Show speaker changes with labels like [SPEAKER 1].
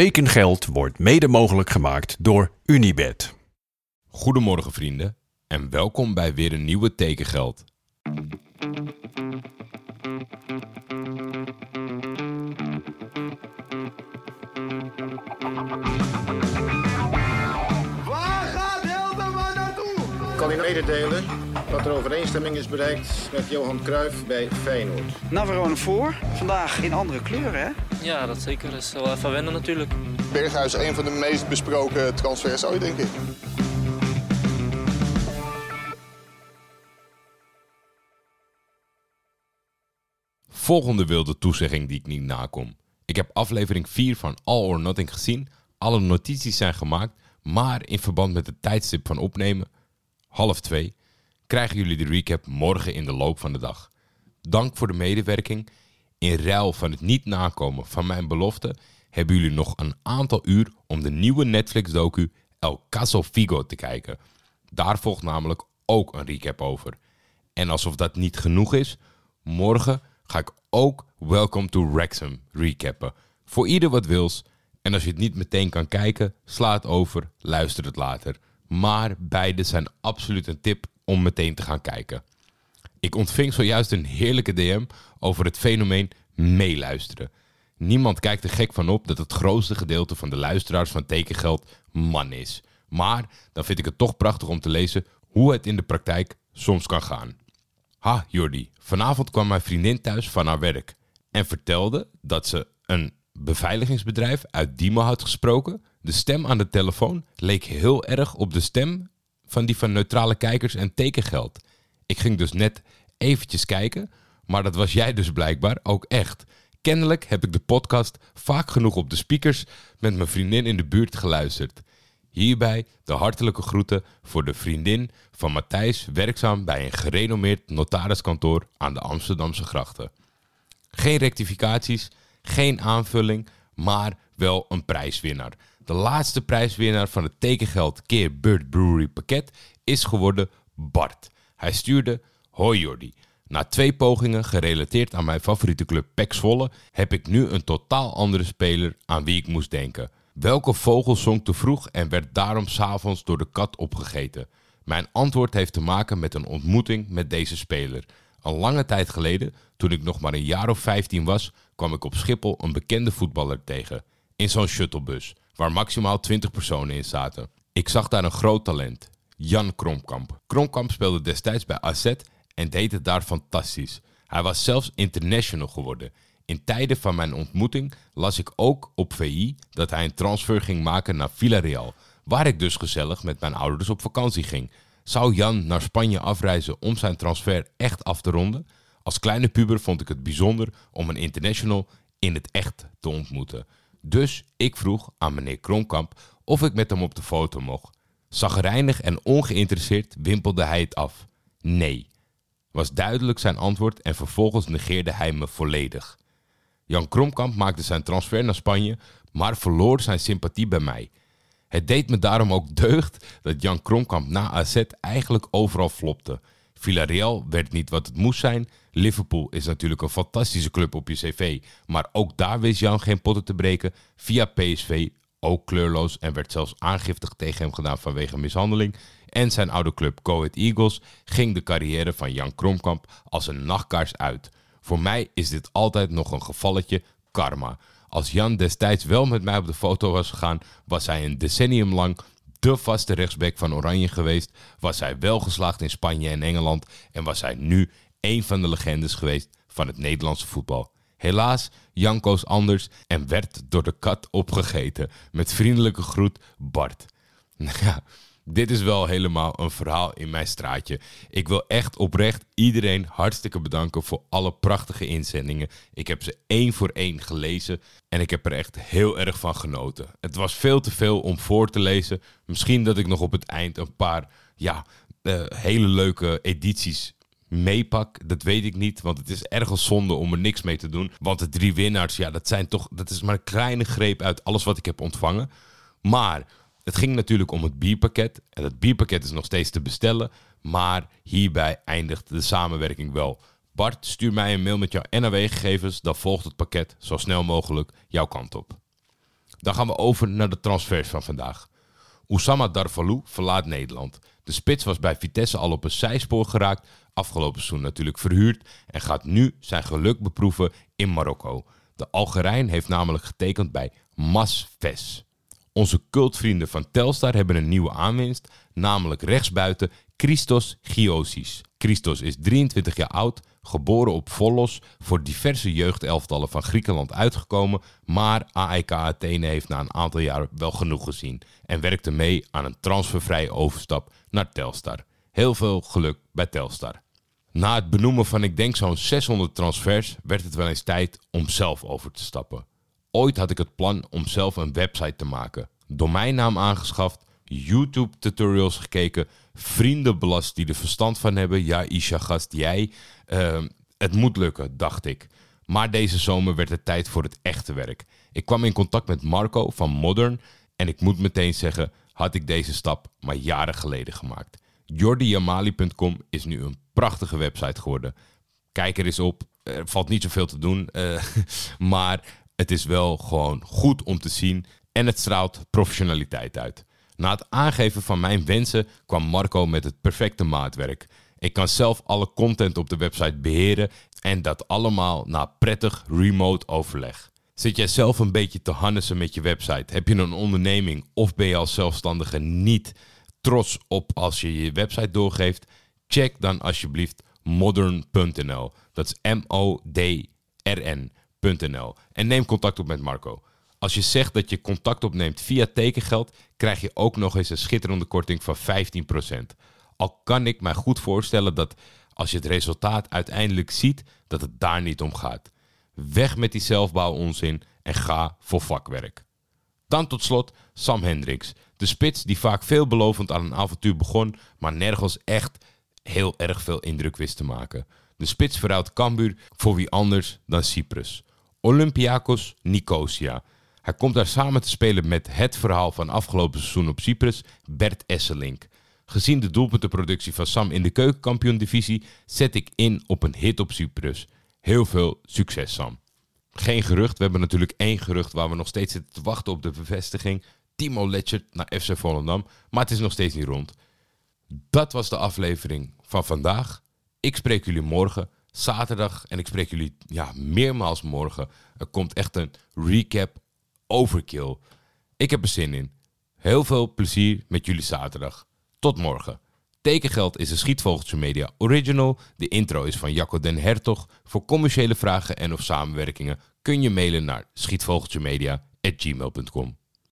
[SPEAKER 1] Tekengeld wordt mede mogelijk gemaakt door Unibed.
[SPEAKER 2] Goedemorgen vrienden en welkom bij weer een nieuwe Tekengeld.
[SPEAKER 3] Waar gaat Hildeman naartoe?
[SPEAKER 4] kan u mededelen dat er overeenstemming is bereikt met Johan Cruijff bij Feyenoord.
[SPEAKER 5] Navarone voor. Vandaag in andere kleuren, hè?
[SPEAKER 6] Ja, dat zeker. Dat is wel even wennen natuurlijk.
[SPEAKER 7] Berghuis een van de meest besproken transfers ooit, denk ik.
[SPEAKER 2] Volgende wilde toezegging die ik niet nakom. Ik heb aflevering 4 van All or Nothing gezien. Alle notities zijn gemaakt, maar in verband met het tijdstip van opnemen, half 2, krijgen jullie de recap morgen in de loop van de dag. Dank voor de medewerking. In ruil van het niet nakomen van mijn belofte hebben jullie nog een aantal uur om de nieuwe Netflix-docu El Caso Figo te kijken. Daar volgt namelijk ook een recap over. En alsof dat niet genoeg is, morgen ga ik ook Welcome to Wrexham recappen. Voor ieder wat wils. En als je het niet meteen kan kijken, sla het over, luister het later. Maar beide zijn absoluut een tip om meteen te gaan kijken. Ik ontving zojuist een heerlijke DM over het fenomeen meeluisteren. Niemand kijkt er gek van op dat het grootste gedeelte van de luisteraars van tekengeld man is. Maar dan vind ik het toch prachtig om te lezen hoe het in de praktijk soms kan gaan. Ha, Jordi, vanavond kwam mijn vriendin thuis van haar werk en vertelde dat ze een beveiligingsbedrijf uit Diemen had gesproken. De stem aan de telefoon leek heel erg op de stem van die van neutrale kijkers en tekengeld. Ik ging dus net eventjes kijken, maar dat was jij dus blijkbaar ook echt. Kennelijk heb ik de podcast vaak genoeg op de speakers met mijn vriendin in de buurt geluisterd. Hierbij de hartelijke groeten voor de vriendin van Matthijs, werkzaam bij een gerenommeerd notariskantoor aan de Amsterdamse grachten. Geen rectificaties, geen aanvulling, maar wel een prijswinnaar. De laatste prijswinnaar van het tekengeld keer Bird Brewery pakket is geworden Bart. Hij stuurde, hoi Jordi. Na twee pogingen gerelateerd aan mijn favoriete club PEC Zwolle heb ik nu een totaal andere speler aan wie ik moest denken. Welke vogel zong te vroeg en werd daarom s'avonds door de kat opgegeten? Mijn antwoord heeft te maken met een ontmoeting met deze speler. Een lange tijd geleden, toen ik nog maar een jaar of 15 was, kwam ik op Schiphol een bekende voetballer tegen. In zo'n shuttlebus, waar maximaal 20 personen in zaten. Ik zag daar een groot talent, Jan Kromkamp. Kromkamp speelde destijds bij AZ en deed het daar fantastisch. Hij was zelfs international geworden. In tijden van mijn ontmoeting las ik ook op VI dat hij een transfer ging maken naar Villarreal, waar ik dus gezellig met mijn ouders op vakantie ging. Zou Jan naar Spanje afreizen om zijn transfer echt af te ronden? Als kleine puber vond ik het bijzonder om een international in het echt te ontmoeten. Dus ik vroeg aan meneer Kronkamp of ik met hem op de foto mocht. Zagrijnig en ongeïnteresseerd wimpelde hij het af. Nee, was duidelijk zijn antwoord en vervolgens negeerde hij me volledig. Jan Kromkamp maakte zijn transfer naar Spanje, maar verloor zijn sympathie bij mij. Het deed me daarom ook deugd dat Jan Kromkamp na AZ eigenlijk overal flopte. Villarreal werd niet wat het moest zijn. Liverpool is natuurlijk een fantastische club op je cv, maar ook daar wist Jan geen potten te breken. Via PSV ook kleurloos en werd zelfs aangiftig tegen hem gedaan vanwege mishandeling. En zijn oude club Ahead Eagles ging de carrière van Jan Kromkamp als een nachtkaars uit. Voor mij is dit altijd nog een gevalletje karma. Als Jan destijds wel met mij op de foto was gegaan, was hij een decennium lang de vaste rechtsback van Oranje geweest. Was hij wel geslaagd in Spanje en Engeland en was hij nu een van de legendes geweest van het Nederlandse voetbal. Helaas, Jan koos anders en werd door de kat opgegeten. Met vriendelijke groet, Bart. Ja, dit is wel helemaal een verhaal in mijn straatje. Ik wil echt oprecht iedereen hartstikke bedanken voor alle prachtige inzendingen. Ik heb ze één voor één gelezen en ik heb er echt heel erg van genoten. Het was veel te veel om voor te lezen. Misschien dat ik nog op het eind een paar ja, eh, hele leuke edities meepak, dat weet ik niet. Want het is ergens zonde om er niks mee te doen. Want de drie winnaars, ja, dat zijn toch. Dat is maar een kleine greep uit alles wat ik heb ontvangen. Maar het ging natuurlijk om het bierpakket. En dat bierpakket is nog steeds te bestellen. Maar hierbij eindigt de samenwerking wel. Bart, stuur mij een mail met jouw NAW-gegevens. Dan volgt het pakket zo snel mogelijk jouw kant op. Dan gaan we over naar de transfers van vandaag. Oussama Darvalou verlaat Nederland. De spits was bij Vitesse al op een zijspoor geraakt, afgelopen seizoen natuurlijk verhuurd en gaat nu zijn geluk beproeven in Marokko. De Algerijn heeft namelijk getekend bij Masves. Onze cultvrienden van Telstar hebben een nieuwe aanwinst, namelijk rechtsbuiten Christos Giosis. Christos is 23 jaar oud, geboren op Volos, voor diverse jeugdelftallen van Griekenland uitgekomen, maar AEK Athene heeft na een aantal jaar wel genoeg gezien en werkte mee aan een transfervrije overstap naar Telstar. Heel veel geluk bij Telstar. Na het benoemen van ik denk zo'n 600 transfers werd het wel eens tijd om zelf over te stappen. Ooit had ik het plan om zelf een website te maken. Domeinnaam aangeschaft, YouTube tutorials gekeken, vrienden belast die er verstand van hebben. Ja, Isha gast, jij. Uh, het moet lukken, dacht ik. Maar deze zomer werd het tijd voor het echte werk. Ik kwam in contact met Marco van Modern en ik moet meteen zeggen, had ik deze stap maar jaren geleden gemaakt. JordiJamali.com is nu een prachtige website geworden. Kijk er eens op. Er valt niet zoveel te doen. Uh, maar het is wel gewoon goed om te zien. En het straalt professionaliteit uit. Na het aangeven van mijn wensen kwam Marco met het perfecte maatwerk. Ik kan zelf alle content op de website beheren en dat allemaal na prettig remote overleg. Zit jij zelf een beetje te hannissen met je website? Heb je een onderneming of ben je als zelfstandige niet trots op als je je website doorgeeft? Check dan alsjeblieft modern.nl. Dat is En neem contact op met Marco. Als je zegt dat je contact opneemt via tekengeld, krijg je ook nog eens een schitterende korting van 15%. Al kan ik mij goed voorstellen dat als je het resultaat uiteindelijk ziet, dat het daar niet om gaat. Weg met die zelfbouwonzin en ga voor vakwerk. Dan tot slot Sam Hendricks, de spits die vaak veelbelovend aan een avontuur begon, maar nergens echt heel erg veel indruk wist te maken. De spits verhoudt Cambuur voor wie anders dan Cyprus. Olympiakos Nicosia. Hij komt daar samen te spelen met het verhaal van afgelopen seizoen op Cyprus, Bert Esselink. Gezien de doelpuntenproductie van Sam in de keukenkampioen-divisie zet ik in op een hit op Cyprus. Heel veel succes, Sam. Geen gerucht, we hebben natuurlijk één gerucht waar we nog steeds zitten te wachten op de bevestiging. Timo Letchert naar FC Volendam, maar het is nog steeds niet rond. Dat was de aflevering van vandaag. Ik spreek jullie morgen, zaterdag, en ik spreek jullie ja, meermaals morgen. Er komt echt een recap overkill. Ik heb er zin in. Heel veel plezier met jullie zaterdag. Tot morgen. Tekengeld is een Schietvogeltje Media original. De intro is van Jacco den Hertog. Voor commerciële vragen en of samenwerkingen kun je mailen naar schietvogeltjemedia.gmail.com.